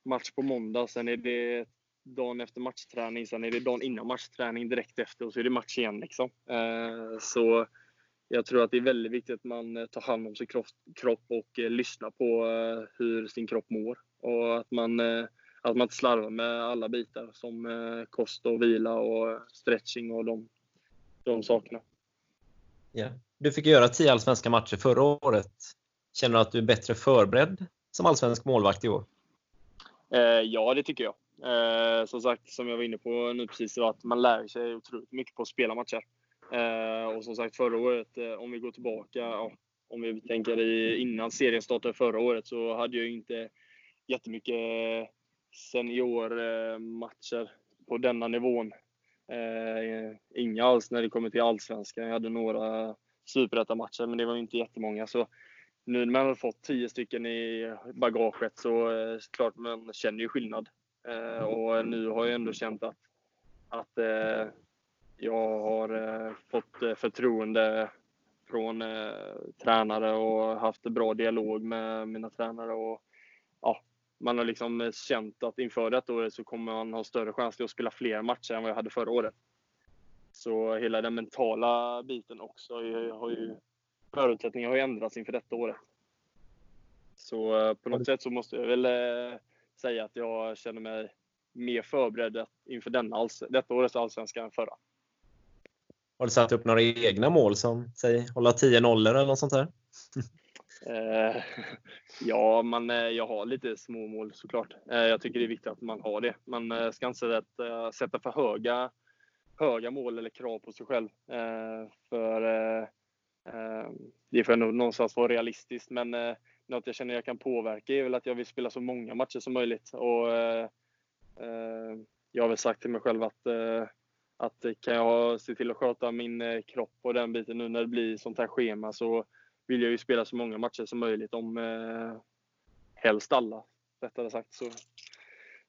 match på måndag, sen är det dagen efter matchträning, sen är det dagen innan matchträning direkt efter och så är det match igen. Liksom. Eh, så jag tror att det är väldigt viktigt att man eh, tar hand om sin kropp och eh, lyssnar på hur sin kropp mår. Och att man, att man inte slarvar med alla bitar som kost och vila och stretching och de, de sakerna. Ja. Du fick göra tio allsvenska matcher förra året. Känner du att du är bättre förberedd som allsvensk målvakt i år? Eh, ja, det tycker jag. Eh, som sagt, som jag var inne på nu precis, att man lär sig otroligt mycket på att spela matcher. Eh, och som sagt, förra året, eh, om vi går tillbaka, ja, om vi tänker i, innan serien startade förra året, så hade jag inte jättemycket seniormatcher på denna nivån. Eh, inga alls när det kommer till Allsvenskan. Jag hade några superettamatcher, men det var inte jättemånga. Så nu när man har fått tio stycken i bagaget så eh, klart man känner ju skillnad. Eh, och nu har jag ändå känt att, att eh, jag har eh, fått eh, förtroende från eh, tränare och haft bra dialog med mina tränare. Och, ja, man har liksom känt att inför detta året så kommer man ha större chans till att spela fler matcher än vad jag hade förra året. Så hela den mentala biten också har ju förutsättningarna har ju ändrats inför detta året. Så eh, på något sätt så måste jag väl eh, säga att jag känner mig mer förberedd inför denna, detta årets allsvenska än förra. Har du satt upp några egna mål som säg hålla 10 nollor eller något sånt där? Eh, ja, man, eh, jag har lite små mål såklart. Eh, jag tycker det är viktigt att man har det. Man eh, ska inte sätta, eh, sätta för höga, höga mål eller krav på sig själv. Eh, för eh, Det får nog någonstans vara realistiskt. Men något jag känner jag kan påverka är väl att jag vill spela så många matcher som möjligt. Och, jag har väl sagt till mig själv att att eh, kan jag se till att sköta min eh, kropp och den biten nu när det blir sånt här schema så vill jag ju spela så många matcher som möjligt. Om eh, helst alla, rättare sagt. Så,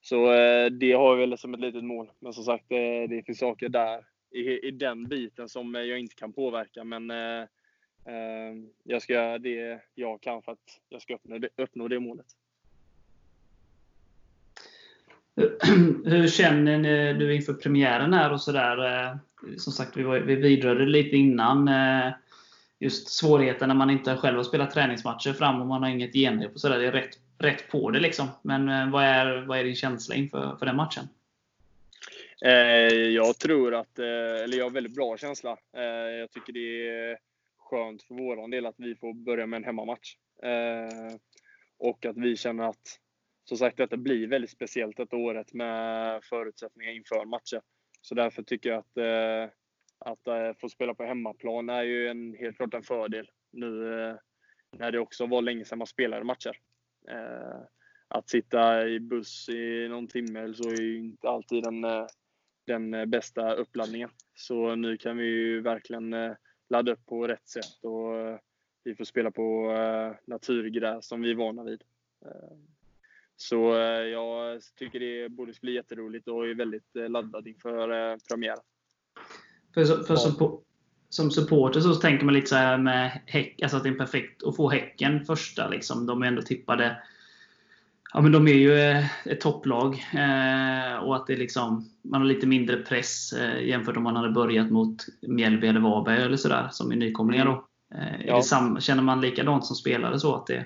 så eh, det har jag väl som ett litet mål. Men som sagt, eh, det finns saker där i, i den biten som eh, jag inte kan påverka. Men eh, eh jag ska göra det jag kan för att jag ska uppnå det, uppnå det målet. (clears throat) Hur känner du inför premiären här och sådär? Eh, som sagt, vi, var, vi vidrörde lite innan eh, just svårigheten när man inte själv har spelat träningsmatcher fram och man har inget genrep och sådär. Det är rätt, rätt på det liksom. Men eh, vad är, vad är din känsla inför för den matchen? Jag tror att, eller jag har väldigt bra känsla. Jag tycker det är skönt för vår del att vi får börja med en hemmamatch. Och att vi känner att, som sagt, detta blir väldigt speciellt detta året med förutsättningar inför matcher. Så därför tycker jag att eh, att eh, få spela på hemmaplan är ju en, helt klart en fördel nu eh, när det också var länge sedan man spelade matcher. Eh, att sitta i buss i någon timme eller så är ju inte alltid den, eh, den bästa uppladdningen. Så nu kan vi ju verkligen ladda upp på rätt sätt och vi får spela på naturgräs som vi är vana vid. Så jag tycker det borde bli jätteroligt och är väldigt laddad inför premiären. För, för ja. som supporter så tänker man lite så här med häck, alltså att det är perfekt att få Häcken första. Liksom. De är ändå tippade. Ja, men de är ju eh, ett topplag. Eh, och att det liksom, man har lite mindre press eh, jämfört om man hade börjat mot Mjällby eller Varberg eller sådär, som är nykomlingar. Då. Eh, ja. sam, känner man likadant som spelare så att det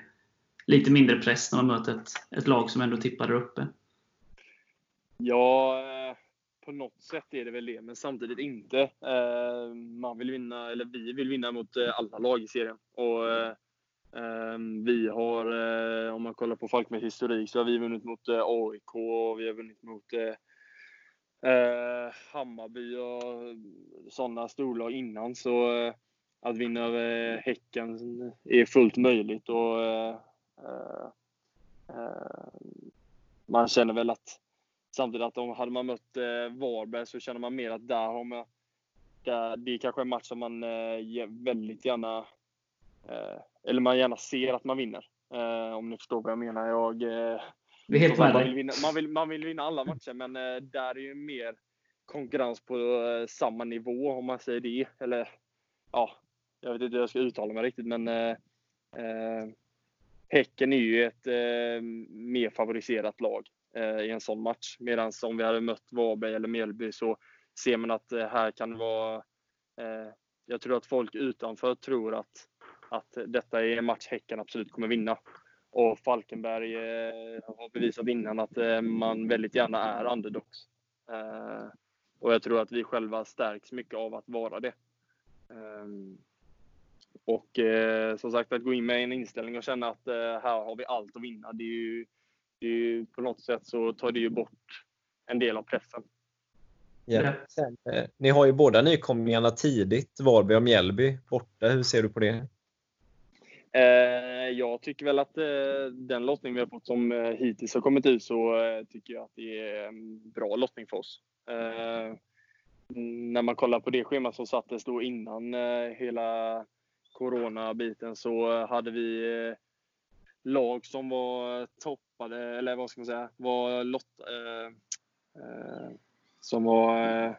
lite mindre press när man möter ett, ett lag som ändå tippar där uppe? Ja, eh, på något sätt är det väl det, men samtidigt inte. Eh, man vill vinna, eller vi vill vinna mot eh, alla lag i serien. Och, ehm, vi har, om man kollar på Falkenbergs historik, så har vi vunnit mot AIK och vi har vunnit mot Hammarby och sådana storlag innan. Så att vinna över Häcken är fullt möjligt. Och, man känner väl att Samtidigt att om hade man mött eh, Varberg så känner man mer att där har man det är kanske en match som man eh, väldigt gärna eh, eller man gärna ser att man vinner. Eh, om ni förstår vad jag menar. Jag, eh, Vi helt man, vill vinna, man, vill, man vill vinna alla matcher men eh, där är ju mer konkurrens på eh, samma nivå om man säger det. Eller ja, jag vet inte hur jag ska uttala mig riktigt men eh, Häcken är ju ett eh, mer favoriserat lag eh, i en sån match. Medan om vi hade mött Varberg eller Mjällby så ser man att eh, här kan det vara... Eh, jag tror att folk utanför tror att, att detta är en match Häcken absolut kommer vinna. Och Falkenberg eh, har bevisat innan att eh, man väldigt gärna är underdogs. Eh, och jag tror att vi själva stärks mycket av att vara det. Ehm, och eh, som sagt, att gå in med en inställning och känna att eh, här har vi allt att vinna. Det är ju det är ju, på något sätt så tar det ju bort en del av pressen. Ja. Sen, eh, ni har ju båda nykomlingarna tidigt, Varberg och Mjällby borta. Hur ser du på det? Eh, jag tycker väl att eh, den lottning vi har fått som eh, hittills har kommit ut så eh, tycker jag att det är en bra lottning för oss. Eh, när man kollar på det schema som sattes då innan hela coronabiten så hade vi lag som var toppade, eller vad ska man säga, var lott, eh, eh, som var eh,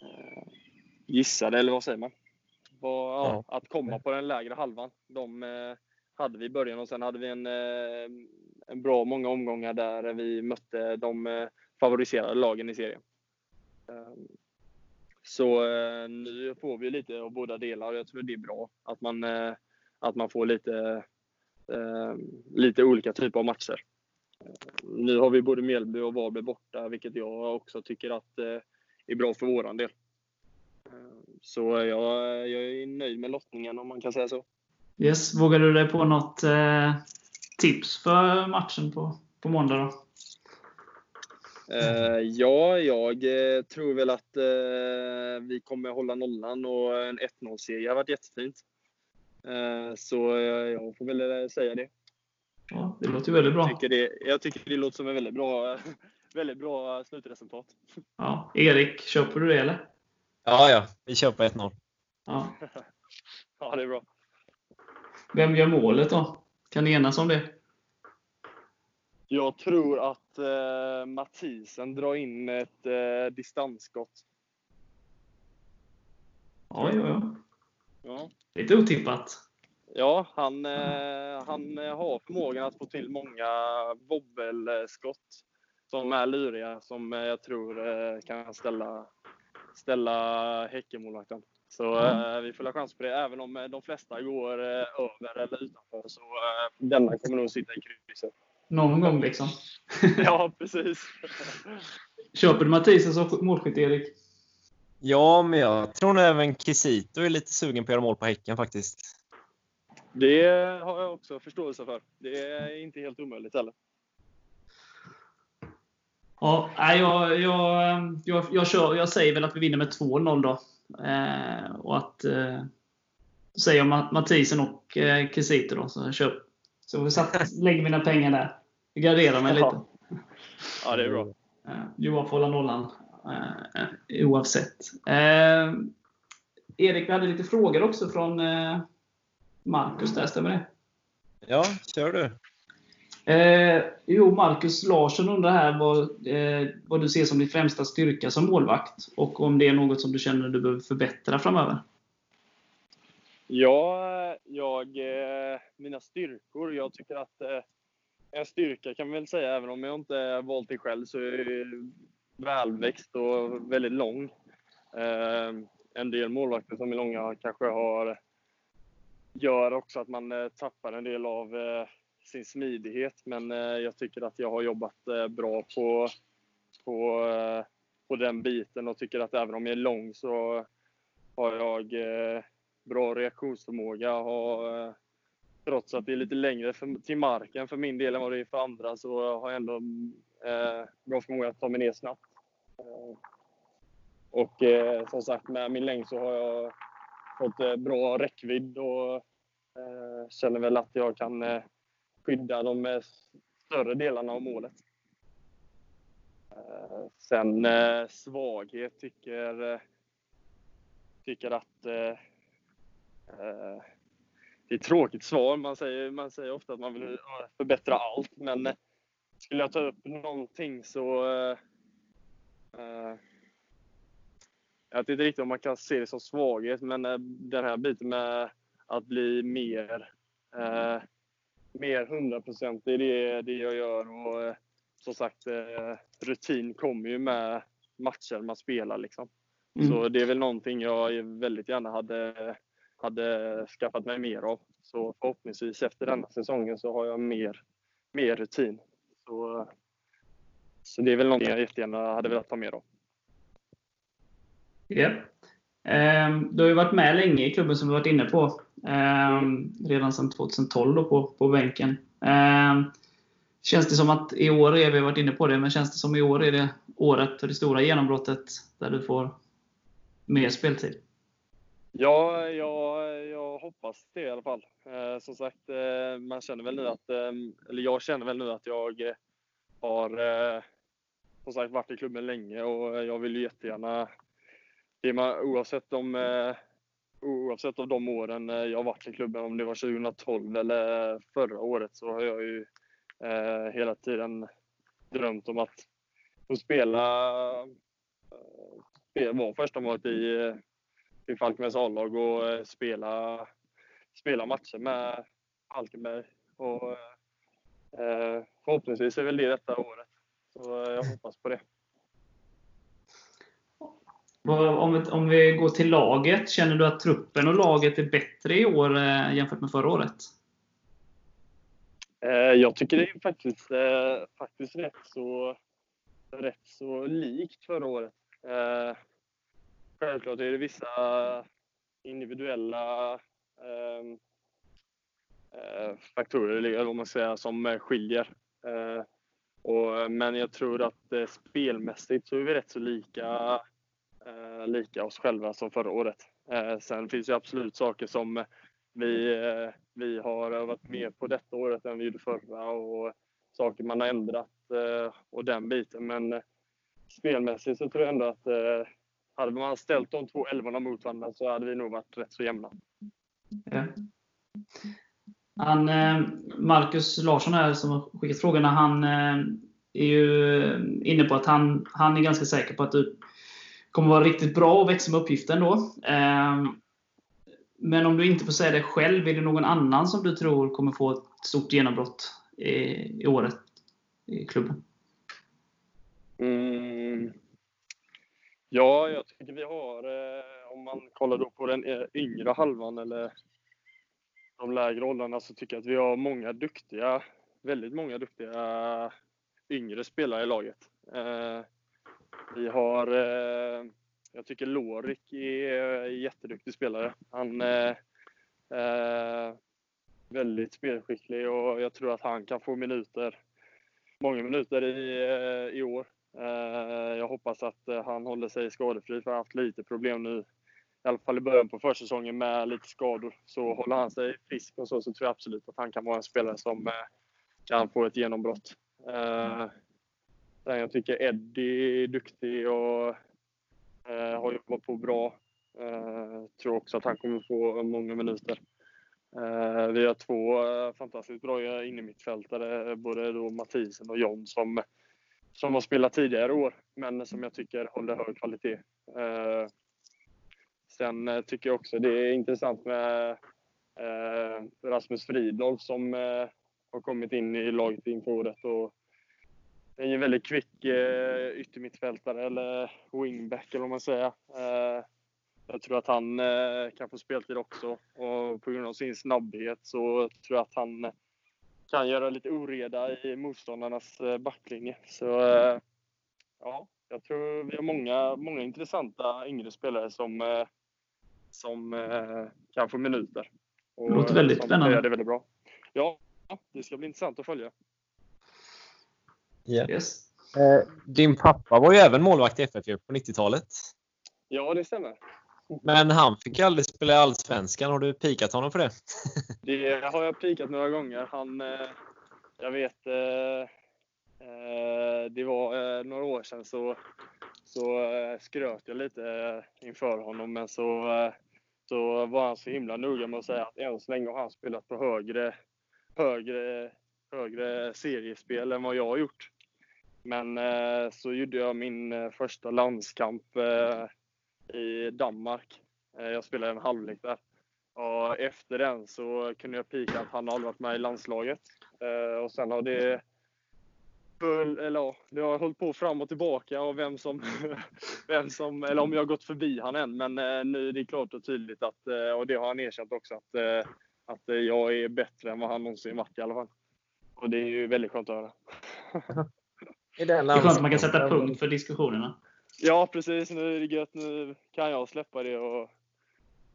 eh, gissade, eller vad säger man? Var, ja, ja. Att komma på den lägre halvan. De eh, hade vi i början och sen hade vi en, eh, en bra många omgångar där vi mötte de favoriserade lagen i serien. Så eh, nu får vi lite av båda delar och jag tror det är bra att man, eh, att man får lite eh, lite olika typer av matcher. Nu har vi både Mjällby och Varberg borta, vilket jag också tycker att eh, är bra för våran del. Så jag, jag är nöjd med lottningen om man kan säga så. Yes. Vågar du dig på något eh, tips för matchen på, på måndag? Då? Uh, ja, jag uh, tror väl att uh, vi kommer hålla nollan och en 1-0-seger har varit jättefint. så jag får väl säga det. Ja, det låter väldigt bra. Jag tycker det, jag tycker det låter som ett väldigt bra, (laughs) väldigt bra slutresultat. (laughs) Ja. Erik, köper du det eller? Ja, ja. Vi på 1-0. Ja. (laughs) ja, det är bra. Vem gör målet då? Kan ni enas om det? Jag tror att eh, Mathisen drar in ett eh, distansskott. Oj, oj, oj. Ja. Lite otippat. Ja, han, eh, han har förmågan att få till många bobbelskott som är luriga, som jag tror eh, kan ställa, ställa Häckenmålvakten. Så mm. vi får ha chans på det. Även om eh, de flesta går eh, över eller utanför så eh, denna kommer nog sitta i krysset. Någon gång liksom. (laughs) ja, precis. Köper du Mathisen som målskytt, Erik? Ja, men jag tror nog även Kisito är lite sugen på att göra mål på Häcken faktiskt. Det har jag också förståelse för. Det är inte helt omöjligt heller. Ja, jag, jag, jag, jag, kör, jag säger väl att vi vinner med 2-0 då. Eh, och att eh, säger jag Mathisen och eh, Kisito då, så köp. Så vi satt, lägger mina pengar där. Jag garderar mig lite. Ja, det är bra. Johan får hålla nollan eh, oavsett. Eh, Erik, vi hade lite frågor också från eh, Marcus där, stämmer det? Ja, kör du. Eh, jo, Marcus Larsson undrar här vad, eh, vad du ser som din främsta styrka som målvakt och om det är något som du känner du behöver förbättra framöver? Ja, jag, eh, mina styrkor. Jag tycker att eh, en styrka kan man väl säga, även om jag inte valt det själv, så är jag välväxt och väldigt lång. Eh, en del målvakter som är långa kanske har gör också att man tappar en del av sin smidighet. Men jag tycker att jag har jobbat bra på, på, på den biten och tycker att även om jag är lång så har jag bra reaktionsförmåga. Har, eh, trots att det är lite längre för, till marken för min del än vad det är för andra så har jag ändå eh, bra förmåga att ta mig ner snabbt. Eh, och eh, som sagt med min längd så har jag fått eh, bra räckvidd och eh, känner väl att jag kan skydda de större delarna av målet. Eh, sen eh, svaghet tycker, tycker att eh, det är ett tråkigt svar. Man säger, man säger ofta att man vill förbättra allt, men skulle jag ta upp någonting så... jag vet inte riktigt om man kan se det som svaghet, men den här biten med att bli mer mer hundraprocentig i det, det jag gör. Och eh, som sagt, eh, rutin kommer ju med matcher man spelar. Liksom. Mm. Så det är väl någonting jag väldigt gärna hade, hade skaffat mig mer av. Så förhoppningsvis efter denna säsongen så har jag mer, mer rutin. Så, så det är väl någonting jag jättegärna hade velat ta mer av. Yeah. Du har ju varit med länge i klubben som vi varit inne på. Ehm, redan sedan 2012 då på, på bänken. Ehm, känns det som att i år, är vi varit inne på det, men känns det som i år är det året för det stora genombrottet där du får mer speltid? Ja, jag, jag hoppas det i alla fall. Eh, som sagt, eh, man känner väl nu att, eh, eller jag känner väl nu att jag har eh, som sagt varit i klubben länge och jag vill ju jättegärna, det man, oavsett om eh, oavsett av de åren jag varit i klubben, om det var 2012 eller förra året, så har jag ju eh, hela tiden drömt om att få spela, eh, vara första målet i, i Falkenbergs A-lag och eh, spela, spela matcher med Falkenberg. Och, eh, förhoppningsvis är väl det detta året. Så jag hoppas på det. Om om vi går till laget, känner du att truppen och laget är bättre i år eh, jämfört med förra året? Eh, jag tycker det är faktiskt, eh, faktiskt rätt, så, rätt så likt förra året. Självklart är det vissa individuella ehm, eh, faktorer, eller vad man säger, som skiljer. Eh, och, men jag tror att eh, spelmässigt så är vi rätt så lika, eh, lika oss själva som förra året. Eh, sen finns det absolut saker som vi, eh, vi har övat mer på detta året än vi gjorde förra och saker man har ändrat eh, och den biten. Men eh, spelmässigt så tror jag ändå att eh, hade man ställt de två älvorna mot varandra så hade vi nog varit rätt så jämna. Ja. Han, Marcus Larsson här som har skickat frågorna, han är ju inne på att han, han är ganska säker på att du kommer vara riktigt bra och växa med uppgiften då. Men om du inte får säga det själv, är det någon annan som du tror kommer få ett stort genombrott i, i året i klubben? Mm. Ja, jag tycker vi har, eh, om man kollar då på den eh, yngre halvan eller de lägre åldrarna, så tycker jag att vi har många duktiga, väldigt många duktiga yngre spelare i laget. Eh, vi har eh, jag tycker Lorik är en jätteduktig spelare. Han är eh, väldigt spelskicklig och jag tror att han kan få minuter, många minuter i, i år. Eh, jag hoppas att han håller sig skadefri för han har haft lite problem nu, i alla fall i början på försäsongen med lite skador. Så håller han sig frisk och så, så tror jag absolut att han kan vara en spelare som kan få ett genombrott. Jag tycker Eddie är duktig och Eh, har jobbat på bra. Eh, tror också att han kommer få många minuter. Eh, vi har två fantastiskt bra innermittfältare, både då Mathisen och John, som, som har spelat tidigare år, men som jag tycker håller hög kvalitet. Eh, sen eh, tycker jag också det är intressant med eh, Rasmus Fridolf som har kommit in i laget inför året och är en väldigt kvick eh, yttermittfältare eller wingback eller vad man säger. Eh, jag tror att han eh, kan få speltid också och på grund av sin snabbhet så tror jag att han kan göra lite oreda i motståndarnas eh, backlinje. Så eh, ja, jag tror vi har många, många intressanta yngre spelare som, eh, som kan få minuter. Och, det låter väldigt spännande. Det väldigt bra. Ja, det ska bli intressant att följa. Yeah. Yes. Eh, din pappa var ju även målvakt i FF på 90-talet. Ja, det stämmer. Men han fick aldrig spela i Allsvenskan. Har du pikat honom för det? (laughs) det har jag pikat några gånger. Han, eh, jag vet, eh, eh, det var några år sedan så, så skröt jag lite inför honom. Men så, så var han så himla noga med att säga att än så länge har han spelat på högre, högre, högre seriespel än vad jag har gjort. Men så gjorde jag min första landskamp i Danmark. jag spelade en halvlek där. Och efter den så kunde jag pika att han aldrig varit med i landslaget. och sen har det full, eller ja, det har hållit på fram och tillbaka och vem som, (laughs) vem som, eller om jag har gått förbi han än. Men nu är det klart och tydligt att, och det har han erkänt också, att, att jag är bättre än vad han någonsin varit i alla fall. Och det är ju väldigt skönt att höra. (laughs) I den det är skönt att man kan sätta punkt för diskussionerna. Ja, precis. Nu är det gött. Nu kan jag släppa det och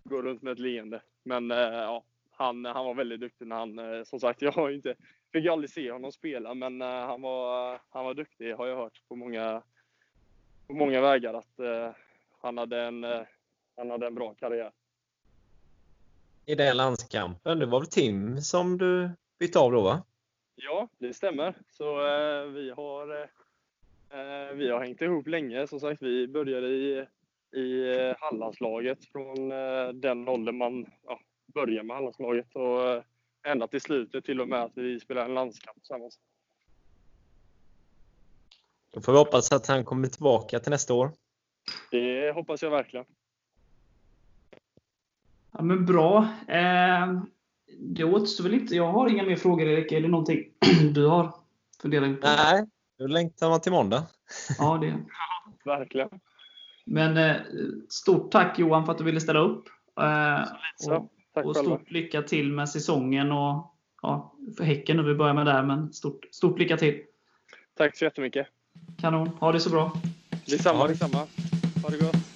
gå runt med ett leende. Men eh, ja, han, han var väldigt duktig när han, eh, som sagt, (laughs) jag har inte, fick aldrig se honom spela, men eh, han, var, han var duktig har jag hört på många, på många vägar att han, hade en, han hade en bra karriär. I den landskampen, det var väl Tim som du bytte av då va? Ja, det stämmer. Så eh, vi, har, eh, vi har hängt ihop länge. Som sagt, vi började i, i eh, Hallandslaget från eh, den åldern man ja, börjar med Hallandslaget. Och eh, ända till slutet till och med att vi spelar en landskamp tillsammans. Då får vi hoppas att han kommer tillbaka till nästa år. Det hoppas jag verkligen. Ja, men bra. Eh, det återstår väl inte. Jag har inga mer frågor Erik. Är det någonting (clears throat) du har funderat på? Nej, nu längtar man till måndag. Ja, det. Ja, (laughs) verkligen. Men eh, stort tack Johan för att du ville ställa upp. Eh, och, och stort lycka till med säsongen och ja, för Häcken nu. Vi börjar med där, men stort, stort lycka till! Tack så jättemycket! Kanon! Ha det så bra! Detsamma, detsamma! Ha det gott!